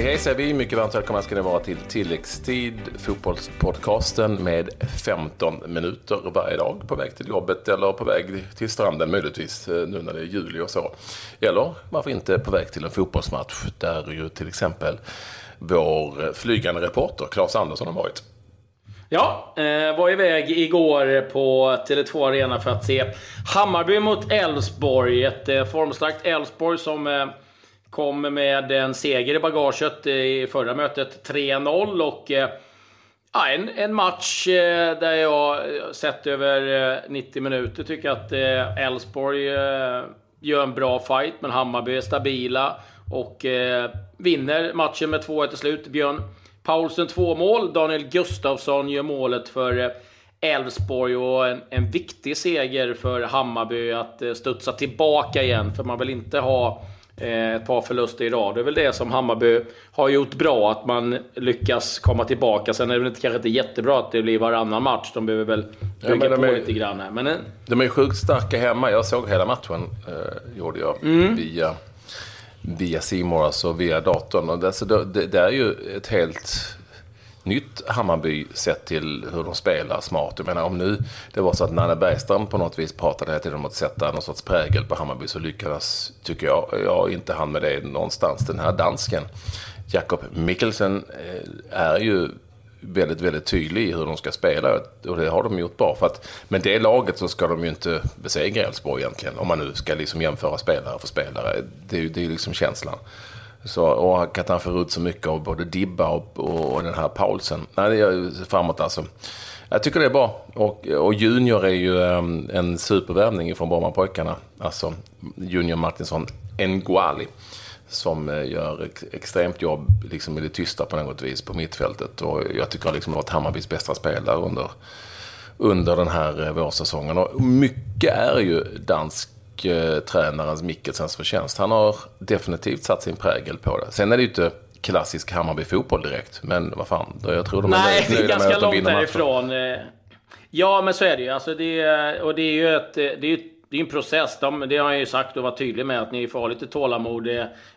Hej hej säger vi. Mycket varmt välkomna ska ni vara till tilläggstid, fotbollspodcasten med 15 minuter varje dag på väg till jobbet eller på väg till stranden möjligtvis eh, nu när det är juli och så. Eller varför inte på väg till en fotbollsmatch där ju till exempel vår flygande reporter Claes Andersson har varit. Ja, eh, var iväg igår på Tele2 Arena för att se Hammarby mot Elfsborg. Ett eh, formstarkt Elfsborg som Kommer kom med en seger i bagaget i förra mötet, 3-0. Och eh, ja, en, en match eh, där jag eh, sett över eh, 90 minuter tycker att Elfsborg gör en bra fight, men Hammarby är stabila och vinner matchen med 2-1 till slut. Björn Paulsen två mål, Daniel Gustafsson gör målet för Elfsborg och en, en viktig seger för Hammarby att studsa tillbaka igen, för man vill inte ha ett par förluster i rad. Det är väl det som Hammarby har gjort bra, att man lyckas komma tillbaka. Sen är det kanske inte jättebra att det blir varannan match. De behöver väl bygga ja, på är, lite grann här. Men, eh, de är sjukt starka hemma. Jag såg hela matchen, eh, gjorde jag, mm. via via Simor, alltså via datorn. Och det, så det, det, är ju ett helt nytt Hammarby sett till hur de spelar smart. Jag menar om nu det var så att Nanne Bergström på något vis pratade hela tiden om att sätta någon sorts prägel på Hammarby så lyckades, tycker jag, jag inte han med det någonstans. Den här dansken, Jakob Mikkelsen, eh, är ju väldigt, väldigt tydlig i hur de ska spela. Och det har de gjort bra. För att med det laget så ska de ju inte besegra Elfsborg egentligen. Om man nu ska liksom jämföra spelare för spelare. Det är ju liksom känslan. Så, och att han får ut så mycket av både Dibba och, och, och den här Paulsen. Nej, det är framåt alltså. Jag tycker det är bra. Och, och Junior är ju um, en supervärvning från Brommapojkarna. Alltså Junior Martinsson Nguali. Som eh, gör extremt jobb liksom i det tysta på något vis på mittfältet. Och jag tycker liksom har varit Hammarbys bästa spelare under, under den här eh, vårsäsongen. Och mycket är ju dansk tränarens Mikkelsens förtjänst. Han har definitivt satt sin prägel på det. Sen är det ju inte klassisk Hammarby-fotboll direkt. Men vad fan, jag tror de är Nej, det är ganska långt därifrån. Eh, ja, men så är det ju. Alltså det, och det är ju ett, det är det är en process. De, det har jag ju sagt och varit tydlig med att ni får ha lite tålamod.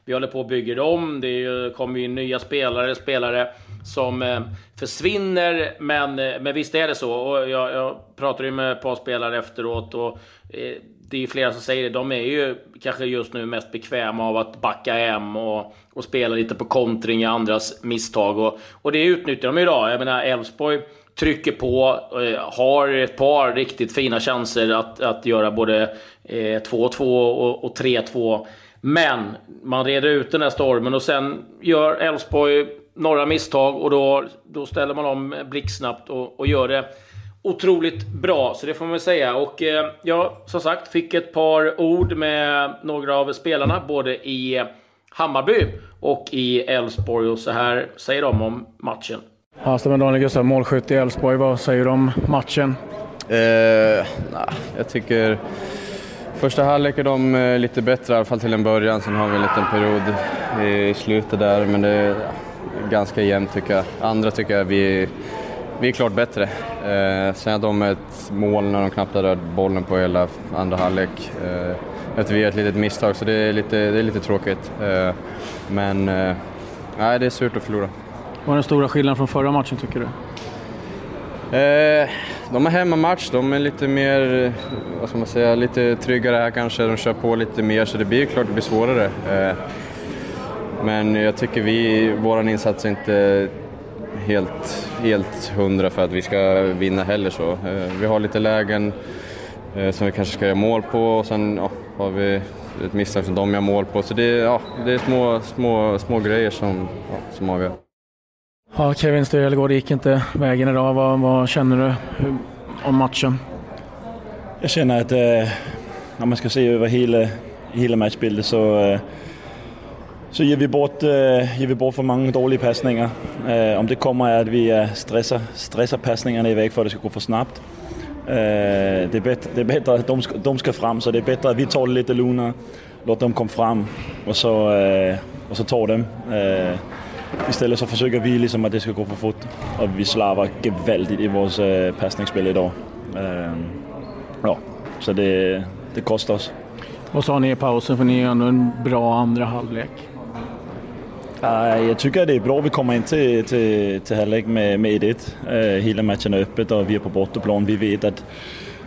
Vi håller på och bygger om. Det är, kommer ju nya spelare, spelare som eh, försvinner. Men, eh, men visst är det så. Och jag, jag pratade ju med ett par spelare efteråt. Och, eh, det är ju flera som säger det. De är ju kanske just nu mest bekväma av att backa hem och, och spela lite på kontring i andras misstag. Och, och det utnyttjar de idag. Jag menar, Elfsborg trycker på, eh, har ett par riktigt fina chanser att, att göra både 2-2 eh, och 3-2. Men man reder ut den här stormen och sen gör Elfsborg några misstag och då, då ställer man om blixtsnabbt och, och gör det otroligt bra, så det får man säga. Och eh, jag, som sagt, fick ett par ord med några av spelarna, både i Hammarby och i Elfsborg. Och så här säger de om matchen. Ja, stämmer Daniel Gustav, målskytt i Elfsborg. Vad säger du om matchen? Eh, nah, jag tycker första halvlek är de eh, lite bättre, i alla fall till en början. Sen har vi en liten period i slutet där, men det är ganska jämnt tycker jag. Andra tycker jag vi vi är klart bättre. Eh, sen hade de ett mål när de knappt hade rört bollen på hela andra halvlek. Eh, efter vi gör ett litet misstag, så det är lite, det är lite tråkigt. Eh, men eh, nej, det är surt att förlora. Vad är den stora skillnaden från förra matchen tycker du? Eh, de har hemmamatch, de är lite mer, vad ska man säga, lite tryggare här kanske. De kör på lite mer så det blir klart det blir svårare. Eh, men jag tycker vi, vår insats är inte helt, helt hundra för att vi ska vinna heller så. Eh, vi har lite lägen eh, som vi kanske ska göra mål på och sen ja, har vi ett misstag som de gör mål på. Så det, ja, det är små, små, små grejer som, ja, som avgör. Ja, Kevin Stöjelgård gick inte vägen idag. Vad, vad känner du om matchen? Jag känner att eh, om man ska se över hela, hela matchbilden så så ger vi bort, øh, eh, ger vi bort för många dåliga passningar. Eh, øh, om det kommer är att vi øh, stressar, stressar passningarna iväg för att det ska gå för snabbt. Eh, det, är bättre, det är bättre att de ska, de ska fram, så det är bättre att vi tar det lite lugnare, låter dem komma fram och så, eh, och så tar dem. Eh, istället så försöker vi liksom att det ska gå för fort och vi slarvar gevaldigt i vårt eh, passningsspel idag. Eh, ja, så det, det kostar oss. Vad sa ni i pausen? För ni är ändå en bra andra halvlek. Jag tycker att det är bra att vi kommer in till, till, till halvlek med, med 1-1. Eh, hela matchen är öppet och vi är på bortaplan. Vi vet att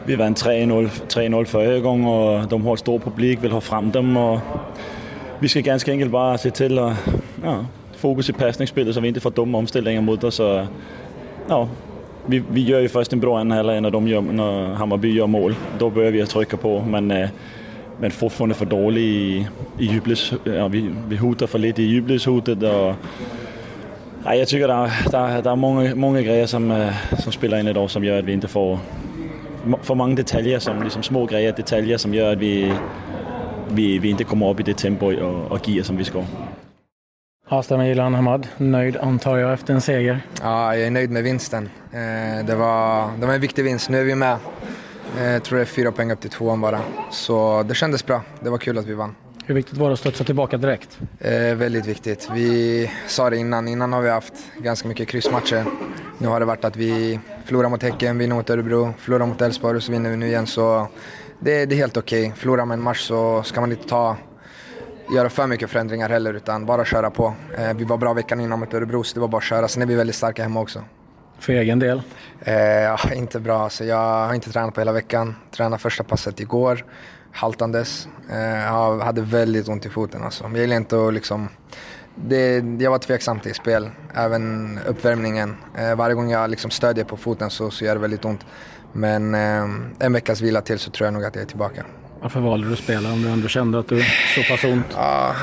vi vann 3-0 förra gången och de har stor publik, vill ha fram dem. Och vi ska ganska enkelt bara se till att ja, fokus i passningsspelet så vi inte får dumma omställningar mot oss. Och, ja, vi, vi gör ju först en bra andra halvlek när, de gör, när Hammarby gör mål. Då börjar vi att trycka på. Men, eh, men fortfarande för dålig i, i jubles, ja, vi, vi hotar för lite i jubleshotet. Och, ja, jag tycker det är, det är många, många grejer som, eh, som spelar in idag som gör att vi inte får för många detaljer, som, liksom små grejer, detaljer som gör att vi, vi, vi inte kommer upp i det tempo och, och gear som vi ska. Avstämma Gilan Hamad, nöjd antar jag efter en seger? Ja, jag är nöjd med vinsten. Eh, det var, det var en viktig vinst. Nu är vi med. Eh, jag tror det är fyra poäng upp till tvåan bara. Så det kändes bra. Det var kul att vi vann. Hur viktigt var det att studsa tillbaka direkt? Eh, väldigt viktigt. Vi sa det innan. Innan har vi haft ganska mycket kryssmatcher. Nu har det varit att vi förlorar mot Häcken, vinner mot Örebro, förlorar mot Elfsborg och så vinner vi nu igen. Så det, det är helt okej. Okay. Förlorar man en match så ska man inte ta göra för mycket förändringar heller utan bara köra på. Eh, vi var bra veckan innan mot Örebro så det var bara att köra. Sen är vi väldigt starka hemma också. För egen del? Eh, inte bra. Så jag har inte tränat på hela veckan. Tränade första passet igår, haltandes. Eh, jag hade väldigt ont i foten alltså. Jag gillar inte att liksom... Det, jag var tveksam till spel, även uppvärmningen. Eh, varje gång jag liksom stödjer på foten så, så gör det väldigt ont. Men eh, en veckas vila till så tror jag nog att jag är tillbaka. Varför valde du att spela om du ändå kände att du så pass ont? Ja,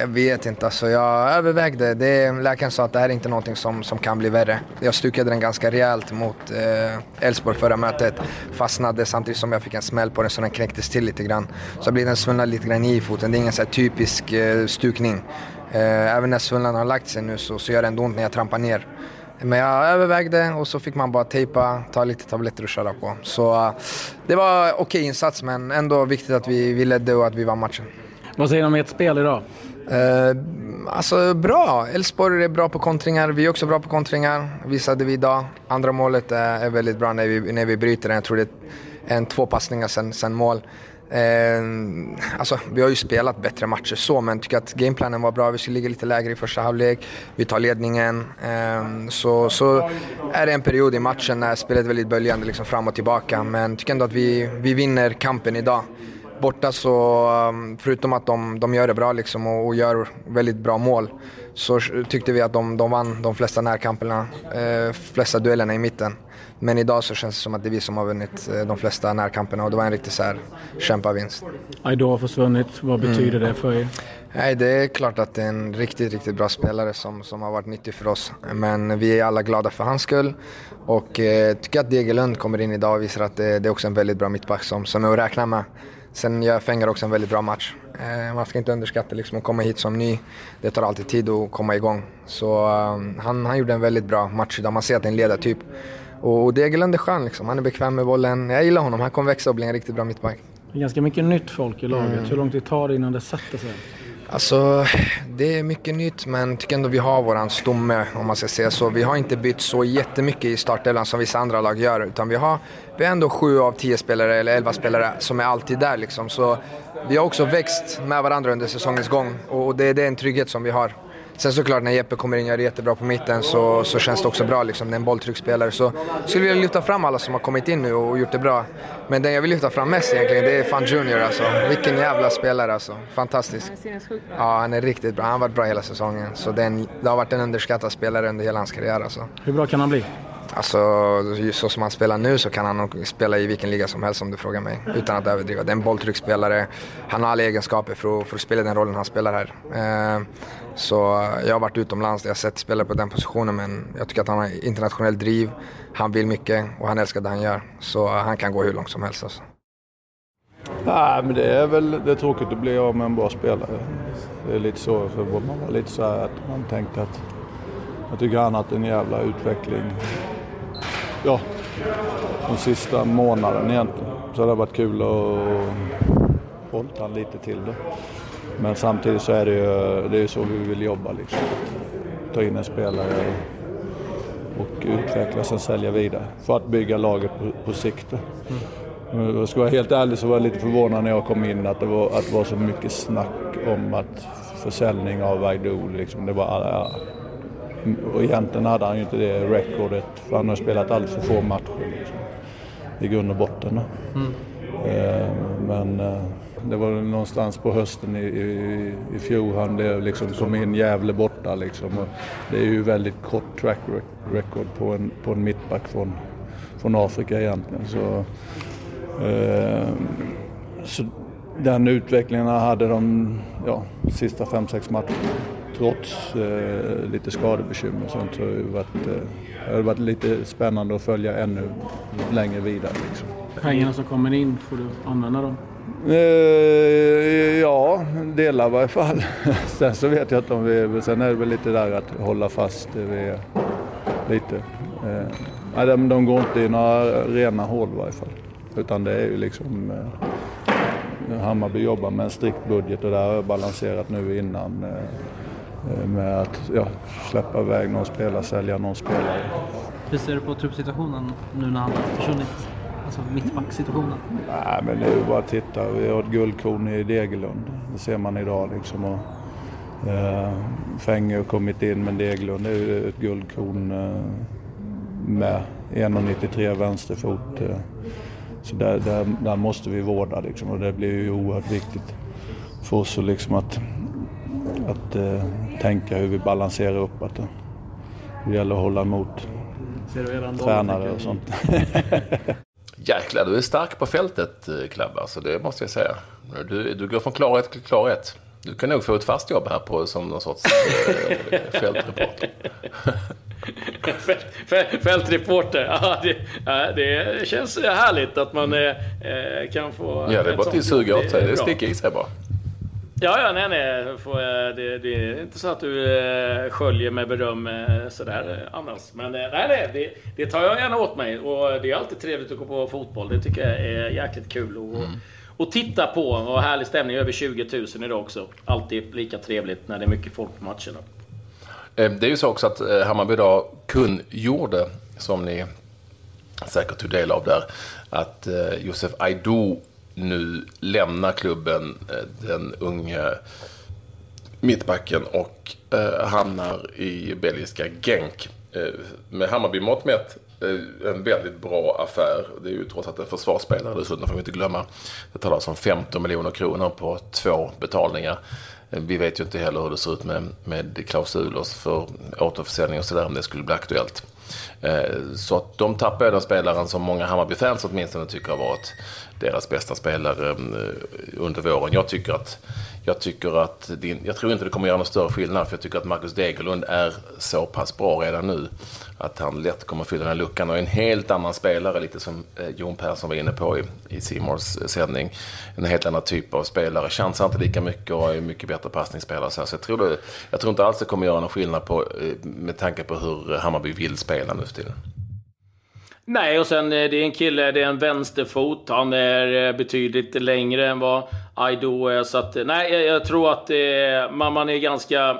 jag vet inte. Alltså, jag övervägde. Det, läkaren sa att det här är inte någonting som, som kan bli värre. Jag stukade den ganska rejält mot eh, Elfsborg eh, förra mötet. Fastnade samtidigt som jag fick en smäll på den så den knäcktes till lite grann. Så blev den svullnad lite grann i foten. Det är ingen så typisk eh, stukning. Eh, även när svullnaden har lagt sig nu så, så gör det ändå ont när jag trampar ner. Men jag övervägde och så fick man bara tejpa, ta lite tabletter och köra på. Så uh, det var okej okay insats men ändå viktigt att vi, vi ledde och att vi vann matchen. Vad säger du om ert spel idag? Uh, alltså bra. Elfsborg är bra på kontringar. Vi är också bra på kontringar. Visade vi idag. Andra målet är, är väldigt bra när vi, när vi bryter den. Jag tror det är en två passningar sen, sen mål. Eh, alltså, vi har ju spelat bättre matcher så, men tycker att gameplanen var bra. Vi skulle ligga lite lägre i första halvlek. Vi tar ledningen. Eh, så, så är det en period i matchen när spelet är väldigt böljande liksom fram och tillbaka. Men tycker ändå att vi, vi vinner kampen idag. Borta så, ehm, förutom att de, de gör det bra liksom och, och gör väldigt bra mål, så tyckte vi att de, de vann de flesta närkamperna, eh, flesta duellerna i mitten. Men idag så känns det som att det är vi som har vunnit eh, de flesta närkamperna och det var en riktig så här kämpavinst. Aido har försvunnit, vad betyder mm. det för er? Nej, det är klart att det är en riktigt, riktigt bra spelare som, som har varit nyttig för oss. Men vi är alla glada för hans skull och eh, tycker att Degerlund kommer in idag och visar att det, det är också en väldigt bra mittback som, som är att räkna med. Sen gör Fenger också en väldigt bra match. Eh, man ska inte underskatta liksom, att komma hit som ny. Det tar alltid tid att komma igång. Så um, han, han gjorde en väldigt bra match idag. Man ser att det är en ledartyp. Och, och Degerlund är skön liksom. Han är bekväm med bollen. Jag gillar honom. Han kommer växa och bli en riktigt bra mittback. Det är ganska mycket nytt folk i laget. Mm. Hur lång tid tar det innan det sätter sig? Alltså, det är mycket nytt men jag tycker ändå vi har våran stomme om man ska säga så. Vi har inte bytt så jättemycket i startelvan som vissa andra lag gör utan vi har, vi har ändå sju av tio spelare eller elva spelare som är alltid där liksom. Så vi har också växt med varandra under säsongens gång och det, det är en trygghet som vi har. Sen såklart när Jeppe kommer in och gör det jättebra på mitten så, så känns det också bra liksom. Det är en bolltrycksspelare. Så skulle vilja lyfta fram alla som har kommit in nu och gjort det bra. Men den jag vill lyfta fram mest egentligen det är Fan Junior alltså. Vilken jävla spelare alltså. Fantastisk. Ja, han är riktigt bra. Han har varit bra hela säsongen. Så det, en, det har varit en underskattad spelare under hela hans karriär alltså. Hur bra kan han bli? Alltså, så som han spelar nu så kan han nog spela i vilken liga som helst om du frågar mig. Utan att överdriva. Det är en bolltrycksspelare. Han har alla egenskaper för att, för att spela den rollen han spelar här. Eh, så jag har varit utomlands där jag sett spelare på den positionen men jag tycker att han har internationell driv. Han vill mycket och han älskar det han gör. Så han kan gå hur långt som helst alltså. Nej, men det är väl det är tråkigt att bli av med en bra spelare. Det är lite så, så man var lite så här att man tänkte att jag tycker han har haft en jävla utveckling ja, de sista månaden egentligen. Så det har varit kul att hålla han lite till det. Men samtidigt så är det ju det är så vi vill jobba liksom. Ta in en spelare och utveckla och sälja vidare för att bygga laget på, på sikt. Mm. Jag ska vara helt ärlig så var jag lite förvånad när jag kom in att det var, att det var så mycket snack om att försäljning av Vaidu. Liksom. Det var, och egentligen hade han ju inte det recordet för han har spelat alldeles för få matcher liksom, i grund och botten. Mm. Eh, men eh, det var någonstans på hösten i, i, i fjol han blev liksom, kom in Gävle borta liksom. Det är ju väldigt kort track record på en, på en mittback från, från Afrika egentligen. Så, eh, så den utvecklingen hade de ja, sista fem sex matcherna. Trots eh, lite skadebekymmer och sånt så har det varit, eh, det varit lite spännande att följa ännu längre vidare. Liksom. Pengarna som kommer in, får du använda dem? Eh, ja, delar i varje fall. Sen så vet jag inte om vi... Sen är det väl lite där att hålla fast vid lite. Eh, de, de går inte i några rena hål i varje fall. Utan det är ju liksom... Eh, Hammarby jobbar med en strikt budget och det har jag balanserat nu innan. Eh, med att ja, släppa iväg någon spelare, sälja någon spelare. Hur ser du på truppsituationen nu när han har försvunnit? Alltså mittbacksituationen? Nej, men det är ju bara att titta. Vi har ett guldkorn i Degerlund. Det ser man idag liksom. Och, eh, Fänge har kommit in, men Degerlund är ju ett guldkorn eh, med 1,93 vänsterfot. Eh. Så där, där, där, måste vi vårda liksom, och det blir ju oerhört viktigt för oss liksom att, att eh, tänka hur vi balanserar upp. Att, det gäller att hålla emot tränare och sånt. Jäklar, du är stark på fältet. Eh, alltså, det måste jag säga. Du, du går från klarhet till klarhet. Du kan nog få ett fast jobb här på, som någon sorts äh, fältreporter. Fältreporter, ja, det, det, känns härligt att man äh, kan få... Ja, det är bara till suga åt sig. Det sticker i sig bara. Ja, ja, nej, nej. Får, det, det, är inte så att du eh, sköljer med beröm eh, sådär eh, annars. Men nej, nej, det, det, tar jag gärna åt mig. Och det är alltid trevligt att gå på fotboll. Det tycker jag är jäkligt kul att mm. och titta på. Och härlig stämning. Över 20 000 idag också. Alltid lika trevligt när det är mycket folk på matcherna. Det är ju så också att Hammarby idag kungjorde, som ni säkert tog del av där, att Josef Aido nu lämnar klubben, eh, den unge mittbacken, och eh, hamnar i belgiska Genk. Eh, med Hammarby-mått mätt eh, en väldigt bra affär. Det är ju trots allt en försvarsspelare dessutom, får vi inte glömma. Det talas om 15 miljoner kronor på två betalningar. Eh, vi vet ju inte heller hur det ser ut med, med klausuler för återförsäljning och sådär om det skulle bli aktuellt. Så att de tappar den spelaren som många Hammarby-fans åtminstone tycker har varit deras bästa spelare eh, under våren. Jag tycker att, jag tycker att din, jag tror inte det kommer göra någon större skillnad för jag tycker att Marcus Degerlund är så pass bra redan nu att han lätt kommer fylla den här luckan och är en helt annan spelare, lite som eh, Jon Persson var inne på i, i Simors eh, sändning. En helt annan typ av spelare, chansar inte lika mycket och är mycket bättre passningsspelare. Så jag tror, det, jag tror inte alls det kommer göra någon skillnad på, med tanke på hur Hammarby vill spela nu för tiden. Nej, och sen eh, det är en kille, det är en vänsterfot. Han är eh, betydligt längre än vad Aido är. Så att, eh, nej, jag, jag tror att eh, man, man är ganska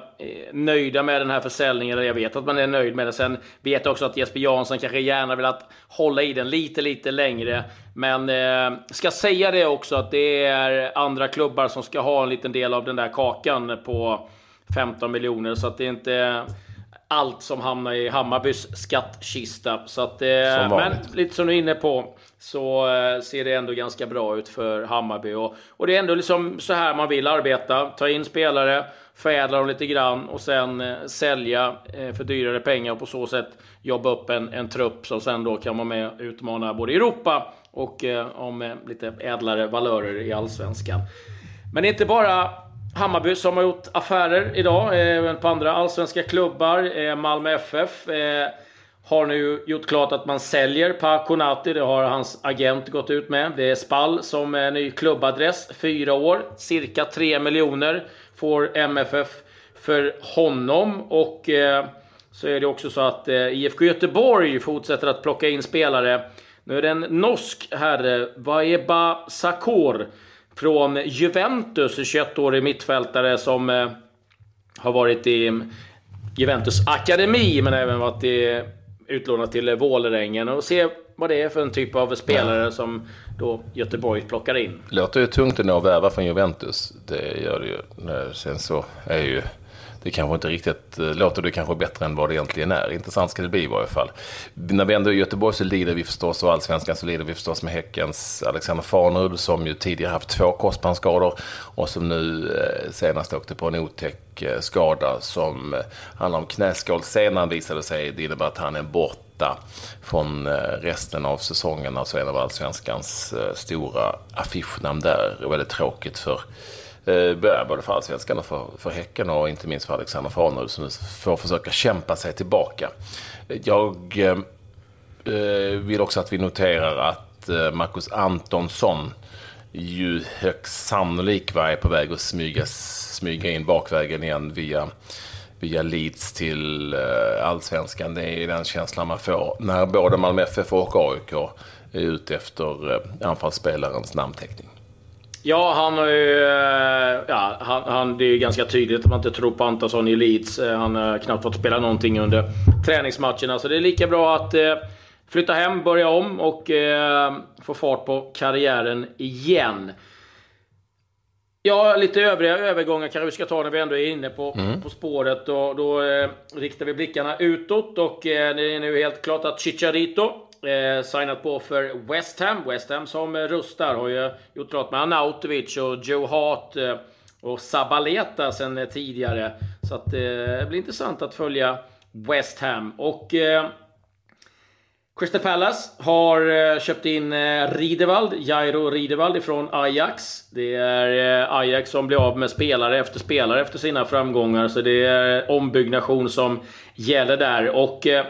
nöjda med den här försäljningen. Jag vet att man är nöjd med den. Sen vet jag också att Jesper Jansson kanske gärna vill att hålla i den lite, lite längre. Men eh, ska säga det också att det är andra klubbar som ska ha en liten del av den där kakan på 15 miljoner. Så att det är inte allt som hamnar i Hammarbys skattkista. Så att, eh, men lite som du är inne på så eh, ser det ändå ganska bra ut för Hammarby. Och, och det är ändå liksom så här man vill arbeta. Ta in spelare, förädla dem lite grann och sen eh, sälja eh, för dyrare pengar och på så sätt jobba upp en, en trupp som sen då kan vara med och utmana både Europa och eh, om eh, lite ädlare valörer i Allsvenskan. Men det är inte bara Hammarby som har gjort affärer idag, eh, även på andra allsvenska klubbar. Eh, Malmö FF eh, har nu gjort klart att man säljer Pa Konati. Det har hans agent gått ut med. Det är Spall som är ny klubbadress. Fyra år, cirka 3 miljoner får MFF för honom. Och eh, så är det också så att eh, IFK Göteborg fortsätter att plocka in spelare. Nu är det en norsk herre, Vaeba Sakor från Juventus, 21-årig mittfältare som eh, har varit i Juventus akademi, men även varit i, utlånad till Vålerengen. Och ser vad det är för en typ av spelare ja. som då Göteborg plockar in. Låter ju tungt ändå att värva från Juventus. Det gör det ju. Sen så är ju det kanske inte riktigt eh, låter det kanske bättre än vad det egentligen är. Intressant ska det bli i varje fall. När vi ändå är i Göteborg så lider vi förstås, och allsvenskan så lider vi förstås med Häckens Alexander Farnerud som ju tidigare haft två korsbandsskador och som nu eh, senast åkte på en otäck eh, skada som handlar om knäskålsenan visade sig. Det innebär att han är borta från resten av säsongen. Alltså en av allsvenskans stora affischnamn där. och väldigt tråkigt för Eh, både för allsvenskan och för, för Häcken och inte minst för Alexander Farnerud som får försöka kämpa sig tillbaka. Jag eh, eh, vill också att vi noterar att eh, Marcus Antonsson ju högst sannolikt var på väg att smyga, smyga in bakvägen igen via, via Leeds till eh, allsvenskan. Det är den känslan man får när både Malmö FF och AIK är ute efter anfallsspelarens namnteckning. Ja, han har ju... Eh, ja, han, han, det är ju ganska tydligt att man inte tror på Antonsson i Leeds. Eh, han har knappt fått spela någonting under träningsmatcherna. Så det är lika bra att eh, flytta hem, börja om och eh, få fart på karriären igen. Ja, lite övriga övergångar kanske vi ska ta när vi ändå är inne på, mm. på spåret. Och då eh, riktar vi blickarna utåt och eh, det är nu helt klart att Chicharito eh, signat på för West Ham. West Ham som rustar har ju gjort klart med Anautovic och Joe Hart eh, och Sabaleta sen tidigare. Så att, eh, det blir intressant att följa West Ham. Och eh, Crystal Palace har eh, köpt in eh, Ridevald, Jairo Ridevald ifrån Ajax. Det är eh, Ajax som blir av med spelare efter spelare efter sina framgångar. Så det är eh, ombyggnation som gäller där. Och eh,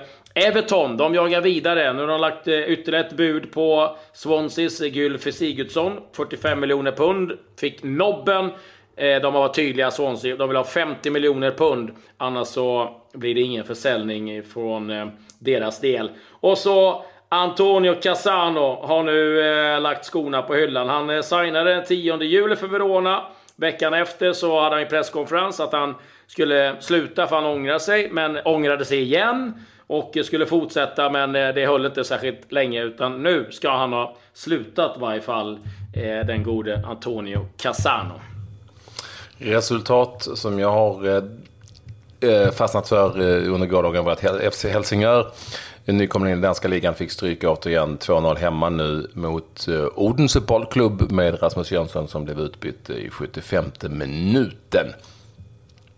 Everton, de jagar vidare. Nu har de lagt eh, ytterligare ett bud på Swanseas Gylfi Sigurdsson. 45 miljoner pund. Fick nobben. Eh, de har varit tydliga, Swansea. De vill ha 50 miljoner pund. Annars så blir det ingen försäljning från eh, deras del. Och så Antonio Casano har nu eh, lagt skorna på hyllan. Han eh, signade den 10 juli för Verona. Veckan efter så hade han en presskonferens att han skulle sluta för han ångrade sig, men ångrade sig igen och skulle fortsätta men eh, det höll inte särskilt länge utan nu ska han ha slutat i varje fall eh, den gode Antonio Casano. Resultat som jag har eh, fastnat för under gårdagen var att FC Helsingör nykomling i danska ligan fick stryk återigen 2-0 hemma nu mot Odense bollklubb med Rasmus Jönsson som blev utbytt i 75 minuten.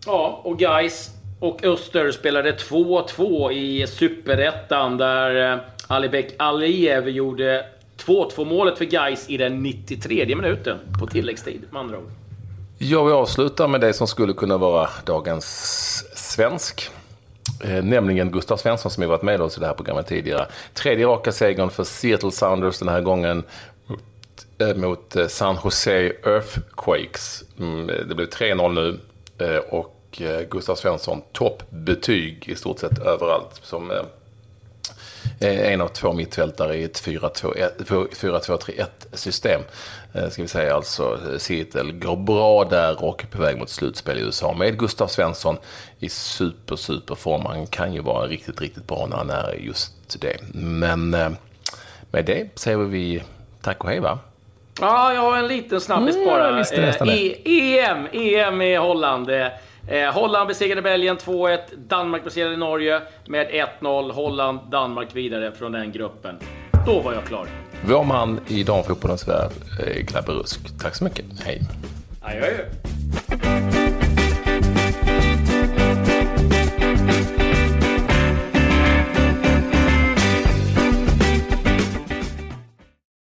Ja, och guys och Öster spelade 2-2 i Superettan där eh, Alibek Aliyev gjorde 2-2 målet för Gais i den 93 minuten på tilläggstid med andra ord. Ja, vi avslutar med det som skulle kunna vara dagens svensk. Eh, nämligen Gustav Svensson som har varit med oss i det här programmet tidigare. Tredje raka segern för Seattle Sounders den här gången eh, mot, mot San Jose Earthquakes. Mm, det blev 3-0 nu och och eh, Gustav Svensson toppbetyg i stort sett överallt. Som eh, en av två mittfältare i ett 4-2-3-1 system. Eh, ska vi säga alltså Seattle går bra där och är på väg mot slutspel i USA med Gustav Svensson i super, super form. Han kan ju vara riktigt, riktigt bra när han är just det. Men med det säger vi tack och hej va? Ja, jag har en liten snabbis mm, bara. Mm, EM, EM i Holland. Eh, Holland besegrade Belgien 2-1. Danmark besegrade Norge med 1-0. Holland, Danmark vidare från den gruppen. Då var jag klar. Vår man i damfotbollens värld, eh, Glabbe Rusk. Tack så mycket. Hej. Adjö.